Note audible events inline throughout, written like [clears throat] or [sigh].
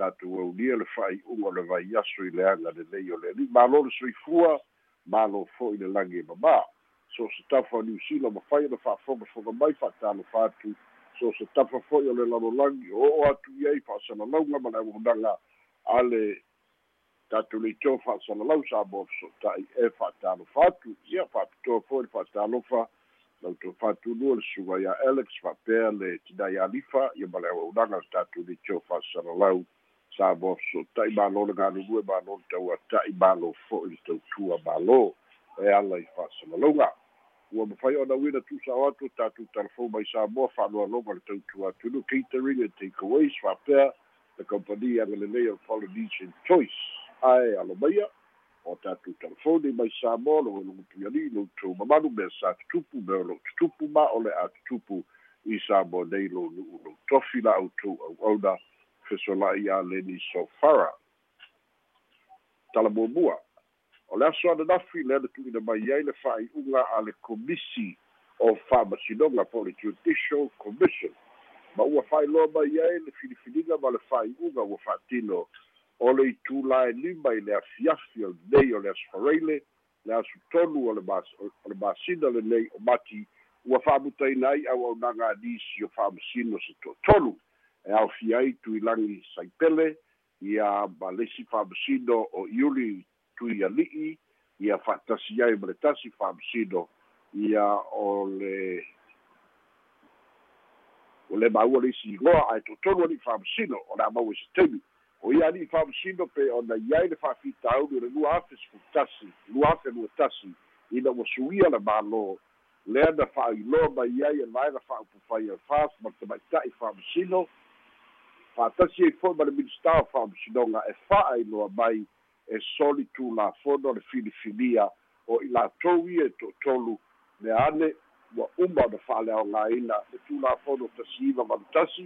tatu au nia le whai unga le vai aso i le anga le lei o le ni. Malo le so i fua malo fo i le lagi ma mā so se tafa ni usila ma whai na whafonga fonga mai whatalo whatu so se tafa fo'i o le lalolagi o o atu iai fa'asalalauga ma le auaunaga a le tatou leitio fa'asalalau sa mo sota'i e fa'atalofa atu ia fa'apitoa fo'i le fa'atalofa lautou fa'atunua le suga ia alex fa'apea le tinai alifa ia ma le auaunaga le tatou leitio fa'asalalau sa mo sota'i malo le galulue malo le tauata'i malo fo'i le tautua malo e ala i fa'asalalauga ua mafai ona uina tusao atu tatou talafou mai sa moa fa'aloaloga le tautu atunu catering and takeaways fa'apea le company aga lelei o le polynesian choice. Ae alo maia o tatou talafoni mai sa moa lo logo tuiali loutou mamalu mea sa tutupu mea o lou tutupu ma o le a tutupu i sa moa nei lo nu'u lou tofi la outou auauna fesola'i a leni sofara. Talamuamua o le aso ananafi le ana tu'uina mai ai le fa'ai'uga a le komisi o fa'amasinoga po le judicial commission. Ma ua fa'ailoa mai ai le filifiliga ma le fa'ai'uga ua fa'atino o le itulae lima i le afiafi o lenei o le asfareile le asu tolu o le masina lenei o mati. Ua fa'amutaina ai auaunaga alisi o fa'amasino se to'atolu e aofia ai tuilagi saipele ia ma lesi fa'amasino o iuli tui ali'i ia fa'atasi ai ma le tasi fa'amasino ia o le o le maua le isi igoa ae totonu ali'i fa'amasino o le amau e setemi o ia ali'i fa'amasino pe ona iai le fa'afitauli o le lua afe sefulutasi lua afe lua tasi ina ua suia le mālō. Lea na fa'ailoa mai ai e laega fa'aupufai e fas ma le tamaita'i fa'amasino fa'atasi ai fo'i ma le minista o fa'amasinoga e fa'ailoa mai e soli tulafono le filifilia o i latou ia e to'atolu le ane ua uma ona fa'aleaogāina le tulafono tasiiva malutasi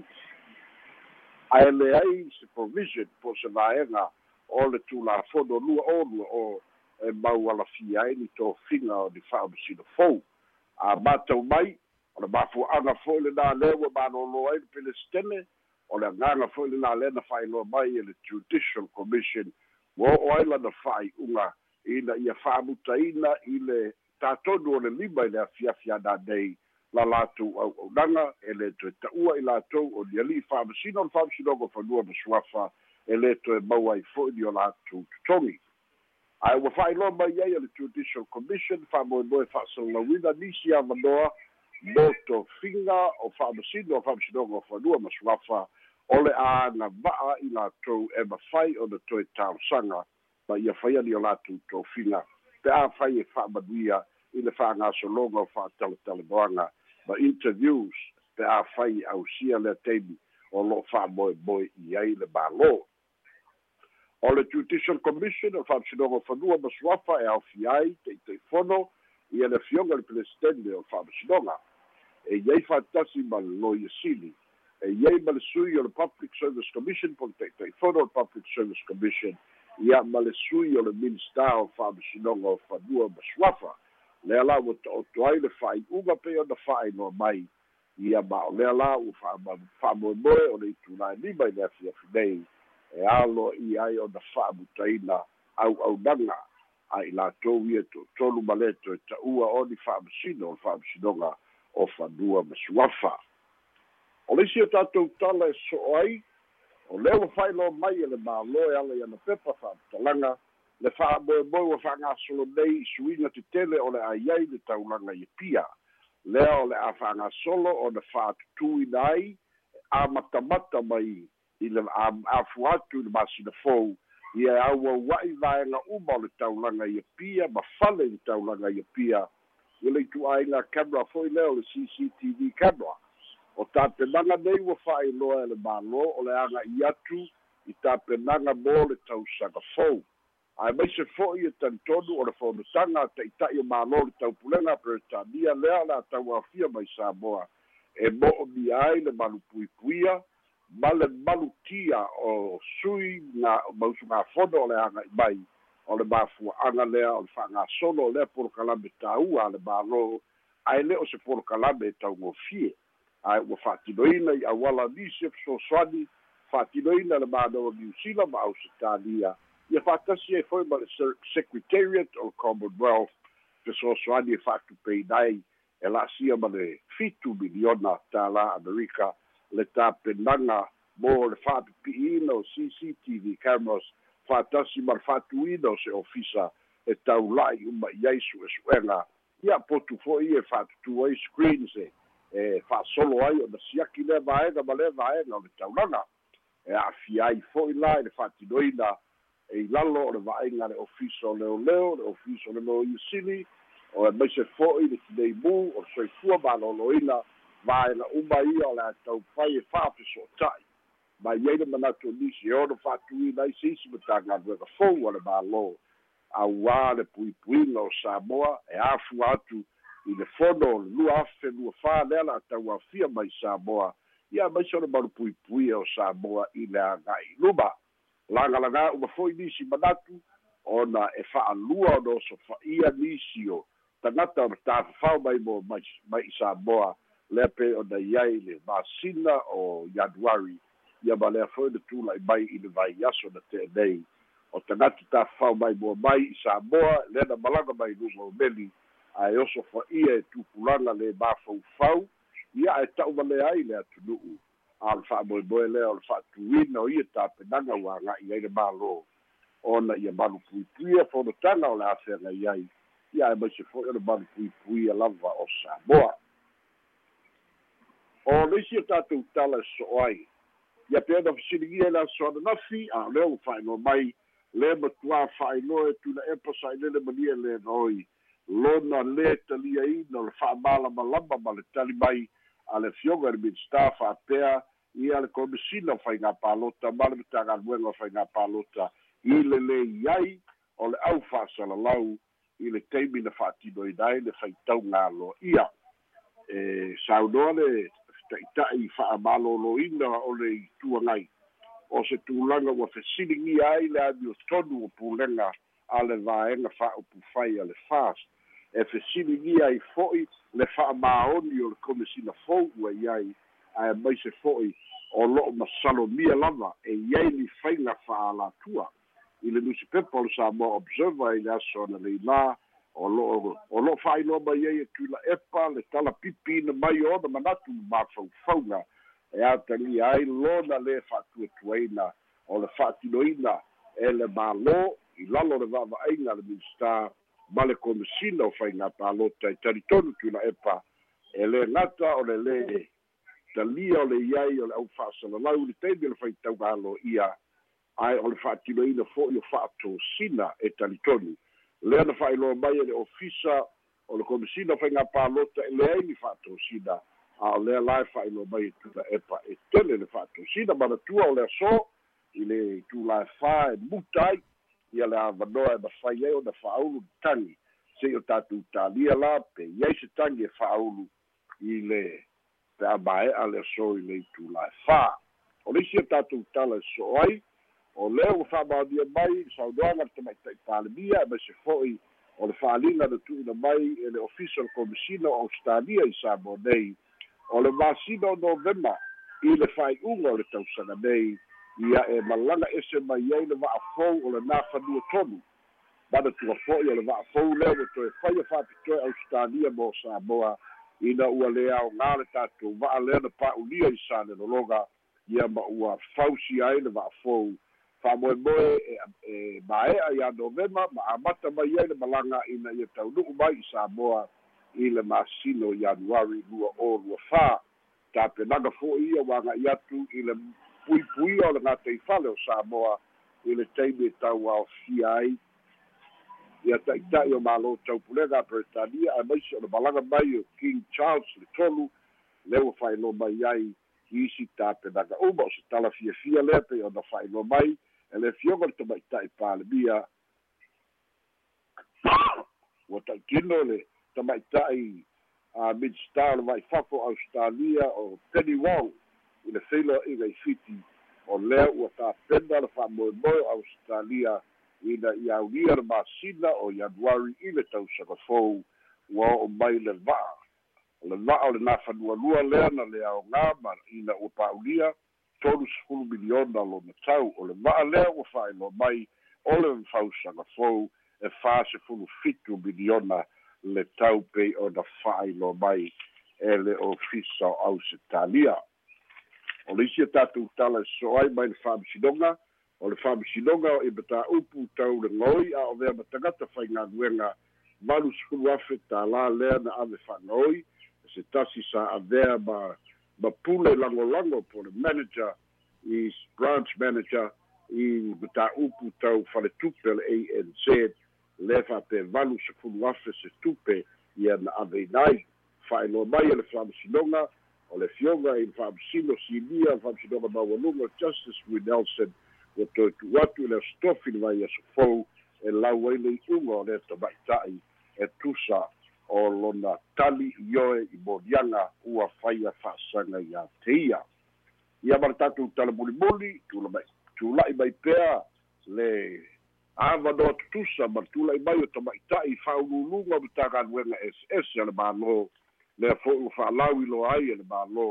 ae leai se provision po se vaega o le tulafono lua o lua o e mau alafia ai ni tofiga o ni fa'amasino fou. A matau mai o le mafua'aga fo'i lenā lea ua malōlō ai le pelesitele o le agaga fo'i lenā lea na fa'ailoa mai e le judicial commission ua o'o ai lana fa'ai'uga ina ia fa'amutaina i le tatonu o le lima i le afiafi ana nei. La latou au'aunaga e lē toe ta'ua i latou o ni ali'i fa'amasino o le fa'amasinoga fanua ma suafa e lē toe mau ai fo'i ni o latou totogi ae ua fa'ailoa mai ai a le judicial commission fa'amoemoe fa'asalalauina nisi avanoa mo tofiga o fa'amasino o fa'amasinoga o fanua ma suafa o le aga va'a i latou e mafai ona toe taosaga ma ia faia ni o latou tofiga pe a fai e fa'amanuia i le fa'agasologa o fa'ataletaleboaga ma interviews pe a fai ausia lea taimi o lo'o fa'amoemoe i ai le mālō. O le judicial commission o fa'amasinoga fanua ma suafa e aofia ai te'ite'ifono ia le afioga le pelesitene o fa'amasinoga e iai fa'atasi ma le loia sili e iai ma le sui o le public service commission po le te'ite'ifono o le public service commission ia ma le sui o le minista o fa'amasinoga o fanua ma suafa lea la ua to'oto ai le fa'ai'uga pei ona fa'ailoa mai. Ia ma o lea la ua fa'amoemoe o le itulae lima i le afiafi nei. E alo i ai ona fa'amutaina au'aunaga a i latou ia to'atolu ma le toe ta'ua o ni fa'amasino o le fa'amasinoga o fanua ma suafa o le isi o tatou tala e so'o ai o lea ua fa'ailoa mai e le mālo e ala iana pepa fa'amatalaga le fa'amoemoe ua fa'agasolo nei i suiga tetele o le aiai le taulaga ia pia. Lea o le a fa'agasolo ona fa'atutuina ai a matamata mai i le afu atu i le masina fou. Ia e auaua'i vaega uma o le taulaga ia pia ma fale i le taulaga ia pia. Ua le itu'aiga camera fo'i lea o le cctv camera o tapenaga nei ua fa'ailoa e le mālō o le aga'i atu i tapenaga mo le tausaga fou. Ae maise fo'i e tanitonu o le fonotaga ta'ita'i o mālō le taupulega peretania lea le a tauafia mai samoa. E mo'omia ai le malupuipuia ma le malutia o sui ga mausugāfono o le aga'i mai o le mafua'aga lea o le fa'agasolo o lea polokalame tāua a le mālō ae lē o se polokalame e taugofie ae ua fa'atinoina i auala nisi e fesoasoani fa'atinoina le mālō niusila ma ausitalia ia fa'atasi ai foi ma le secretariat o commonwealth fesoasoani e fa'atupeina ai e la'asia ma le fitu miliona tālā amerika le tapenaga mo le fa'apipi'ina o cctv cameras fa'atasi ma le fa'atuina o se ofisa e taula'i uma i ai su'esu'ega ia potu fo'i e fa'atutū ai screens e e fa'asolo ai o na siaki lea vaega ma lea vaega o le taulaga e a'afia ai fo'i la i le fa'atinoina e lalo o le va'aiga le ofisa o leoleo le ofisa o le lo iusili o e maise fo'i le tinei mu o le soifua malōlōina vaega uma ia o le atau pai e fa'afeso'ota'i mai ai le manatu nisi e ono fa'atuina ai se isi ma tagaluega fou a le mālō. Auā le puipuiga o samoa e afua atu i le fono lua afe lua fā lea la atauafia mai samoa. Ia maise o le malupuipuia o samoa i le aga'i luma lagalagā uma fo'i nisi manatu ona e fa'alua ona osofa'ia nisi o tagata o le tafafao mai mo mai i samoa. Lea pe ona iai le masina o ianuari ia ma lea foi le tula'i mai i le vai aso na te'enei o tagata tafafao mai mua mai i samoa lena malaga mai luga o meli ae oso fa'ia e tupulaga le mafaufau ia e ta'u ma lea ai le atunu'u. A le fa'amoemoe lea o le fa'atuina o ia tapenaga ua aga'i ai le mālō ona ia malupuipuia fonotaga o le afeagai ai. Ia e maise fo'i o le malupuipuia lava o samoa. O le isi o tatou tala e so'o ai. Ia pe ona fesiligia i le aso ananafi a lea ua fa'ailoa mai le matuā fa'ailoa e tuna epa sa'ilele malia le noi lona lē taliaina o le fa'amalamalama ma le tali mai a le fioga i le minista fa'apea ia le komisina o faigā palota ma le matagaluega faigā palota i le lei ai o le ʻau fa'asalalau i le taimi na fa'atinoina ai le faitaugaloa ia e saunoa le ta'ita'i fa'amalōlōina o le ituagai o se tulaga ua fesiligia ai le amio tonu o pulega a le vaega fa'aupufai a le fas e fesiligia ai fo'i le fa'amaoni o le komisina fou ua iai ae mai se fo'i o lo'o masalomia lava e iai li faiga fa'alatua i le nusipepa o le samoa observer i le aso ana leilā o lo'o o lo'o fa'ailoa mai ai e tula epa le tala pipi ina mai ona manatu mafaufauga e atalia ai lona lē fa'atuatuaina o le fa'atinoina e le mālō i lalo le va'ava'aiga le minista ma le komisina o faigā palota i talitonu tula epa e lē gata o le lē talia o le iai o le au fa'asalalau le taimi o le faitaugalo ia ae o le fa'atinoina fo'i o fa'atosina e talitonu lea na fa'ailoa mai e le ofisa o le komisina faigā palota e leai ni fa'atosina a o lea lae fa'ailoa mai e tula epa e tele le fa'atosina manatua o le aso i le tulae fā e muta ai ia le avanoa e mafai ai ona fa'aulu tagi se'i o tatou talia la pe iai se tagi e fa'aulu i le pe amae'a le aso i le itulae fā o le isi o tatou tala e so'o ai o lea ua fa'amaonia mai saunoaga le tamaita'i palemia e mai se fo'i o le fa'aliga na tu'una mai e le official commissioner o australia i sa mo nei. O le masina o novema i le fa'ai'uga o le tausaga nei ia e malaga ese mai ai le va'afou o lenā fanua tonu. Mana tua fo'i o le va'afou lea ua toe faia fa'apitoe australia mo samoa. Ina ua lē aogā le tatou va'a lea na pa'ulia i sa lelologa ia ma ua fausi ai le va'afou fa'amoemoe e, e mae'a iā novema ma amata mai ai le malaga ina ia taunu'u mai i samoa i le masino ianuari lua o lua fā tapenaga fo'i ia ua aga'i atu i le puipuia o le gataifale o samoa i le taimi e tauaofia ai ia ta'ita'i o mālō taupulega a britania ae maisi o le malaga mai o king charles le tolu le ua fa'ailoa mai ai i isi tapenaga uma o se tala fiafia lea pei ona fa'ailoa mai e le fioga le tamaita'i palemia ua ta'utino le tamaita'i a midstar le vaifafo australia o penny wong i le feiloa'iga i fiti o lea ua tapena le fa'amoemoe o australia ina i aulia le masina o ianuari i le tausagafou ua o'o mai le va'a le va'a o le nafalualua lea na le aogā ma ina ua pa'aulia tolu sefulu miliona lona tau. O le va'a lea ua fa'ailoa mai o le fausagafou e fā sefulu fitu miliona le tau pei ona fa'ailoa mai. E le ofisa o ausitalia o le isi e tatou tala e so ai mai le fa'amasinoga o le fa'amasinoga o imataupu tau le goi a o vea ma tagata faigaluega malu sefulu afe tālā lea na ave fa'agaoi e se tasi sa avea ma ma pule lagolago po le manager i branch manager i mataupu tau faletupe le anz le fa'apevalu sefulu afe se tupe ia na aveina ai fa'ailoa mai e le fa'amasinoga o le fioga i le fa'amasino sinia fa'amasinoga maualuga justice wi nelson ua toetu atu i le asotofi le vai asofou e lau ai le i'uga o le tama'ita'i e tusa o lona tali i oe i moliaga ua faia fa'asaga iā te ia ia ma le tatou talamulimuli tula'i mai pea le avanoa tutusa ma le tula'i mai o tama'ita'i fa'aululuga ma tagaluega ss a le mālō lea fo'i ua fa'alau iloa ai e le mālō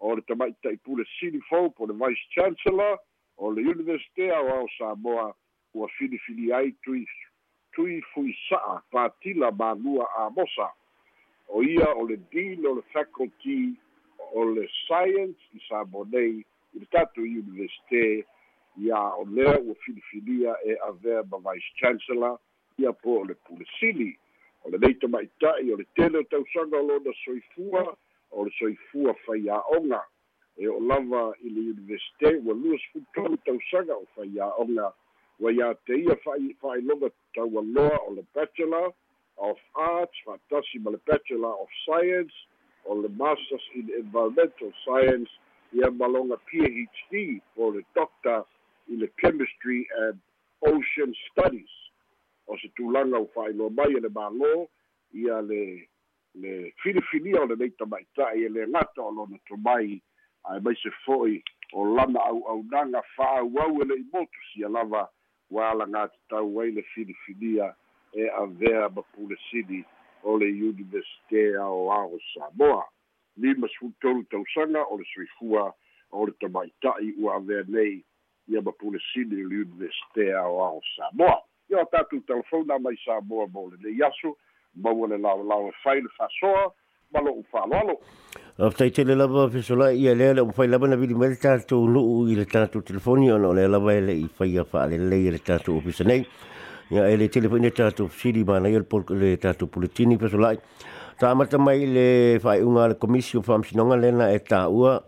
o le tama'ita'i pulesili fou po le vice chancellor o le university ao ao samoa ua filifili ai tui tui fuisa'a patila malua a mosa. O ia o le dean o le faculty o le science i samoa nei i le tatou university ia o lea ua filifilia e avea ma vice chancellor ia po o le pulesili o lenei tamaʻitaʻi o le tele o tausaga o lona soifua o le soifua faiaʻoga. E o lava i le universite ua lua sefulu tausaga o faiaʻoga. Ua iā te ia fa'ailoga taualoa o le bachelor of arts fa'atasi ma le bachelor of science o le masters in environmental science. Ia maloga phd po le doctor i le chemistry and ocean studies o se tulaga u fa'ailoa mai e le mālō ia le le filifilia o lenei tamaʻitaʻi e le gata o lona tomai ae mai se fo'i o lana auaunaga fa'auau e le'i motusia lava ua alagatitau ai le filifilia e avea ma pulesini o le universite ao samoa. Lima sefulutolu tausaga o le soifua o le tamaʻitaʻi ua avea nei ia ma pulesini o le universite ao samoa ia o tatou telefona mai sa moa mo lenei aso maua le laolao e fai le fa'asoa ma lo'u fa'aloalo aftaitele lava fesola'i ia lea le ua lava na vili mai le tatou nu'u i le tatou telefoni ona o lea lava e le'i faia fa'alelei e le tatou ofisa nei. Ia e le telefoni le tatou fesili manai le tatou puletini fesola'i ta'amata mai le fa'ai'uga le komisi o fa'amasinoga lena e tā'ua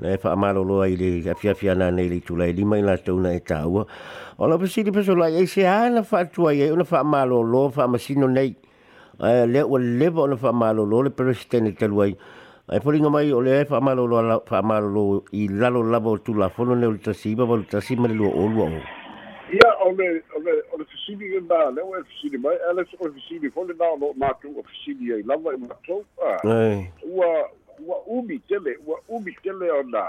na e whaamaloloa i le afiafiana nei le tula i lima i la tauna e tāua. O la pasiri pasola i se ana whaatua i una whaamaloloa whaamasino nei. Le ua lewa ona whaamaloloa le presidente talu ai. Ai poringa mai o le whaamaloloa whaamaloloa i lalo lava o tula fono ne o le tasiba wa le tasima le lua olua o. Ia, o le, o le, o le fisini e nā, le o e fisini mai, ele o le fisini, fo le nā o mātou o fisini ai lava i mātou. Ua, ua umi tele ua umi tele ona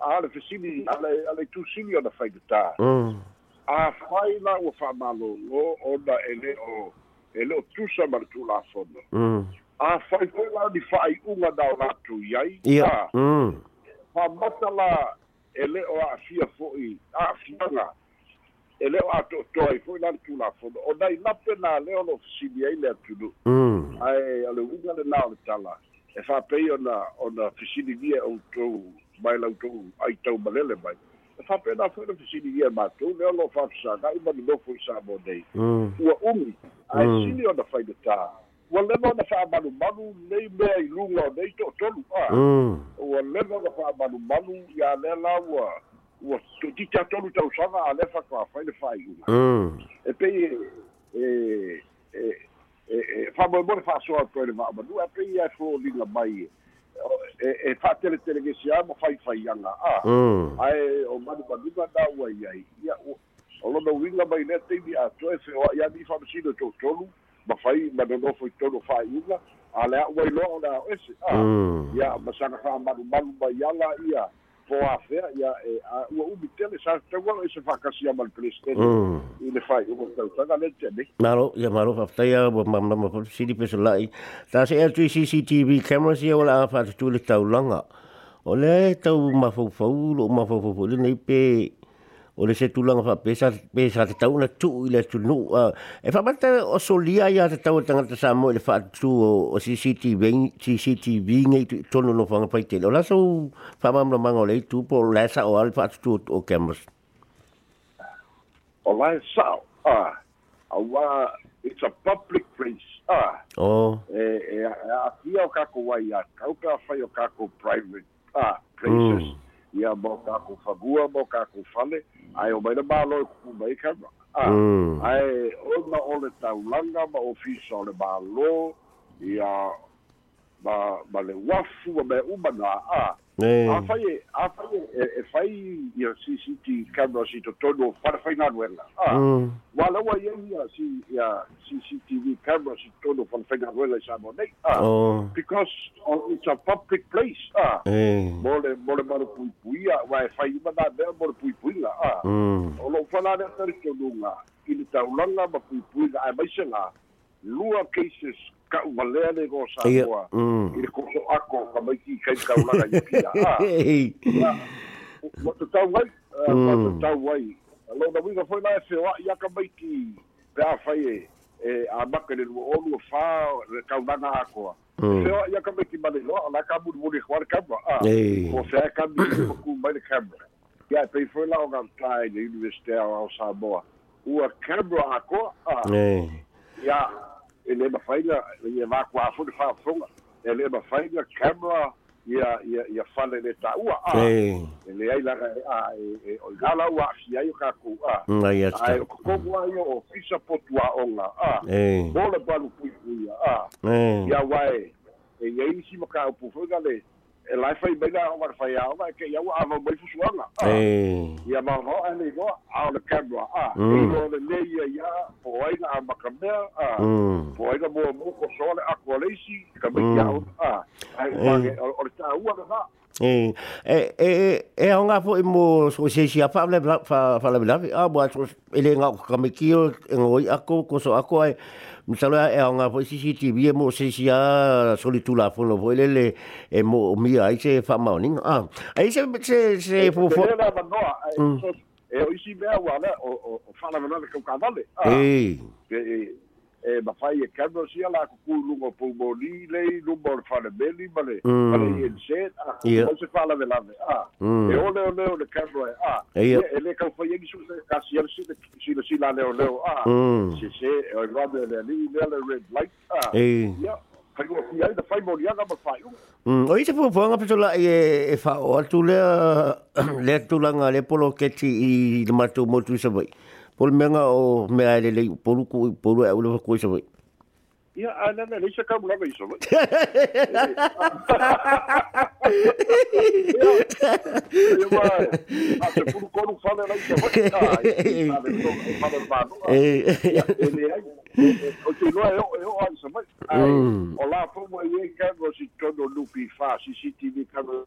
a le fesili ale ale tusili ona faigatā Mm. a fai la ua fa'amalōlō ona e o e o tusa ma le tulafono Mm. a fai foi la ni fa'ai'uga na o latou i ai Ia. Mm. fa'amata la e le o a'afia fo'i a'afiaga e le o ato'otoa ai fo'i la le tulafono o nai lape na le o lo fesili ai le atunu Mm. ae o le uga lenā o le tala e whapei ona ona fisinigia outou mai lautou ai tau malele mai e whapei na whaina fisinigia mātou leo lo whapsaga i mani nofo i sa mo nei Mm. ua umi ae Mm. sili ona whainatā ua leva ona whaamalumalu nei mea i luga o nei to'otolu a Mm. ua leva ona whaamalumalu ia lea la ua ua titi atolu tausaga a le whakawhai le whaiuga Mm. e pei e e e e e fa mo mo fa so to le va ma du a pei e fo linga mai e e fa tele tele ke sia mo fai fai anga a ai o ma ba du da wa ia o lona uiga mai lea taimi atoe feoa'i ani fa'amasino to'utolu ma fai ma nonofo i tonu fa'aiuga a le a'u ai loa o le ao ese a ia ma saga fa'amalumalu mai ala ia po afea ia e ua umi tele sa tauaga e se fa'akasia ma le pelestene i le fa'aiuga tautaga le tenei Malo, ia malo whaftaia wa mamama pa siri peso lai. Tā se atu i CCTV cameras ia wala a whātutu le taulanga. O le tau mawhauwhau, lo mawhauwhau le nei pe o le se tulanga wha pesa, pesa te tau na tu i le tunu. E whamata o solia ia te tau tangata sa mo le whātutu o, o CCTV, CCTV ngai tu tono no pai tele. O la so whamamna manga o le tu po lesa o ale whātutu o cameras. o lae sa'o a aua it's a public place a Oh, e e a afia o kako wai a kau ka fai o kako private a places ia mo kako fagua mo kako fale ai o mai na malo e kuku mai kama a Mm. ai o na o le taulanga ma ofisa o le malo ia ma ma le wafu ma me umana a eh. a fai e a fai ia CCTV camera si to tono fara fai na nuela a Mm. Wala wa ia si ia CCTV camera si tono fara fai na nuela sa mo nei a because it's a public place ah eh. mo le mo le maro pui pui a wa e fai ma na be mo le pui pui la ah Mm. o lo fala de tari to lunga i le taulanga ma pui pui la ai mai se la lua cases ka umalea le go sa Ia, moa mm. i le koso ako ka mai ki kai taulanga i pia. [laughs] Ah. Mo te tau wai mo te tau wai lo na winga foi na e feo ia ka mai ki pe a fai e e a maka le lua olu fa le kaulanga ako Mm. feo ia ka mai ki male lo ala ka mu mo le khwar ka ba ah Ei. o fea ka mi ko ku mai le camera ia pe foi la o ga tai le university o Samoa. Ua camera ako ah. Eh. ia ele ma faina ia va kwa fu fa funga ele ma faina camera ia ia ia fale le ta ua ah Eh. ele ai la a e e o gala ua fi ai ka ku a Ngai ai ata. ko ko wa yo o fisa potua onga a Eh. bola balu pui pui a Eh. ia wai e ia si maka pu fu gale e lai fai bega o mar fai a vai ke ia wa va mai fu suanga a Eh. ia ma ho ane go a le camera a e Mm. lo le le ia ia po ai na makamea a po ai na mo mo ko sole a ko leisi ka me Mm. ia a ke o o ta ua na Eh. Eh eh eh o nga fo mo so se si apa le fa fa le la. Ah, bo so ele nga ka me kio ngoi ako ko so ako ai. Misalo e o nga fo CCTV mo se si a solitula fo no ele le e mo mi ai se fa mauni. Ah. Ai se se se fo fo. Pele la manoa, e, so, e o isi mea ua le, o, o, o whala manoa le kau kawale. Ah, Eh. e, e, e ma fai e kano si ala kuku lungo pulmoni lei lungo le fane meli ma le ale i en a kou se fala a. E o leo leo le kano e a. E le kau fai egi su se le si la leo a. Se se e o e rame le ali i le red light a. E Kaiwa ki ai, na fai mori anga ma fai unga. O i te pupuanga pito e e fa o lea [clears throat] lea tulanga le polo keti i le matu motu sabai. Savai. Polo menga o mea ele lei polo ku polo e ule wakui savai. Ia, a nana, leisa kamulanga iso, mai. [laughs] Ia mai, a te puru konu whale lai te wai, a, i whale no- i whale no mānu, a, E, ia, e le ai, e- e- o te noa e o, e o ai sa mai, ai, Mm. o la pomo e e kamo si tono lupi wha, CCTV kamo